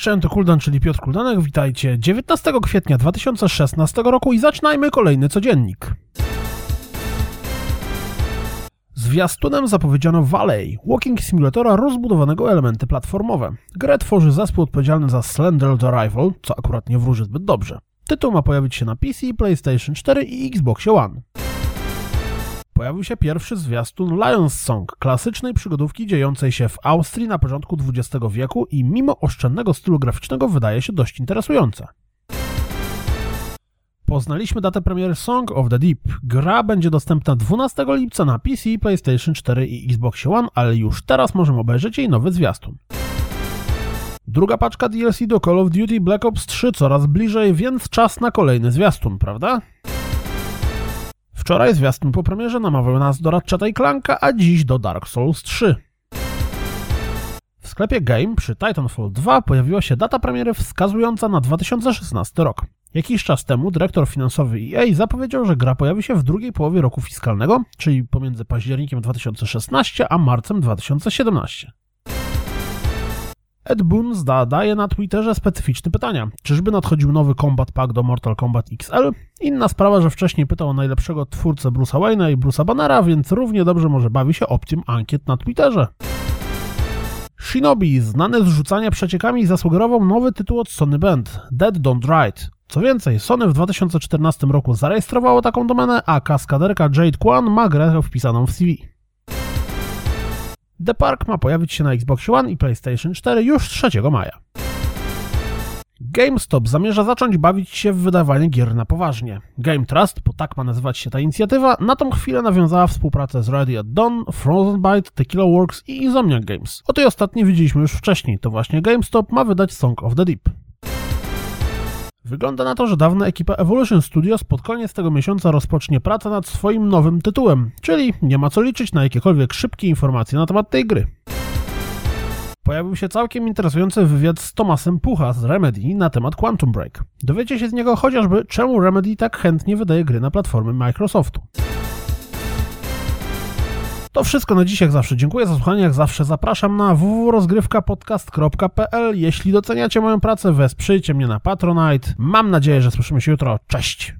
Cześć, to Kuldan, czyli Piotr Kuldanek. Witajcie 19 kwietnia 2016 roku i zaczynajmy kolejny codziennik. Zwiastunem zapowiedziano Valley, walking simulatora rozbudowanego elementy platformowe. Grę tworzy zespół odpowiedzialny za Slender the Rival, co akurat nie wróży zbyt dobrze. Tytuł ma pojawić się na PC, PlayStation 4 i Xbox One. Pojawił się pierwszy zwiastun Lions Song, klasycznej przygodówki dziejącej się w Austrii na początku XX wieku i mimo oszczędnego stylu graficznego wydaje się dość interesujące. Poznaliśmy datę premiery Song of the Deep. Gra będzie dostępna 12 lipca na PC, PlayStation 4 i Xbox One, ale już teraz możemy obejrzeć jej nowy zwiastun. Druga paczka DLC do Call of Duty Black Ops 3 coraz bliżej, więc czas na kolejny zwiastun, prawda? Wczoraj zwiastun po premierze namawiał nas do Ratcheta i Clanka, a dziś do Dark Souls 3. W sklepie Game przy Titanfall 2 pojawiła się data premiery wskazująca na 2016 rok. Jakiś czas temu dyrektor finansowy EA zapowiedział, że gra pojawi się w drugiej połowie roku fiskalnego, czyli pomiędzy październikiem 2016 a marcem 2017. Ed Boon zadaje na Twitterze specyficzne pytania. Czyżby nadchodził nowy Combat Pack do Mortal Kombat XL? Inna sprawa, że wcześniej pytał o najlepszego twórcę Bruce'a Wayne'a i Bruce'a Bannera, więc równie dobrze może bawi się opcją ankiet na Twitterze. Shinobi, znany z rzucania przeciekami, zasugerował nowy tytuł od Sony Band, Dead Don't Ride. Co więcej, Sony w 2014 roku zarejestrowało taką domenę, a kaskaderka Jade Kwan ma grę wpisaną w CV. The Park ma pojawić się na Xbox One i PlayStation 4 już 3 maja. GameStop zamierza zacząć bawić się w wydawanie gier na poważnie. Game Trust, bo tak ma nazywać się ta inicjatywa, na tą chwilę nawiązała współpracę z Ready at Dawn, Frozen Byte, Tequila Works i Insomniac Games. O tej ostatniej widzieliśmy już wcześniej, to właśnie GameStop ma wydać Song of the Deep. Wygląda na to, że dawna ekipa Evolution Studios pod koniec tego miesiąca rozpocznie pracę nad swoim nowym tytułem, czyli nie ma co liczyć na jakiekolwiek szybkie informacje na temat tej gry. Pojawił się całkiem interesujący wywiad z Tomasem Pucha z Remedy na temat Quantum Break. Dowiecie się z niego chociażby, czemu Remedy tak chętnie wydaje gry na platformy Microsoftu. To wszystko na dziś, jak zawsze. Dziękuję za słuchanie, jak zawsze zapraszam na www.rozgrywkapodcast.pl. Jeśli doceniacie moją pracę, wesprzyjcie mnie na Patronite. Mam nadzieję, że słyszymy się jutro. Cześć!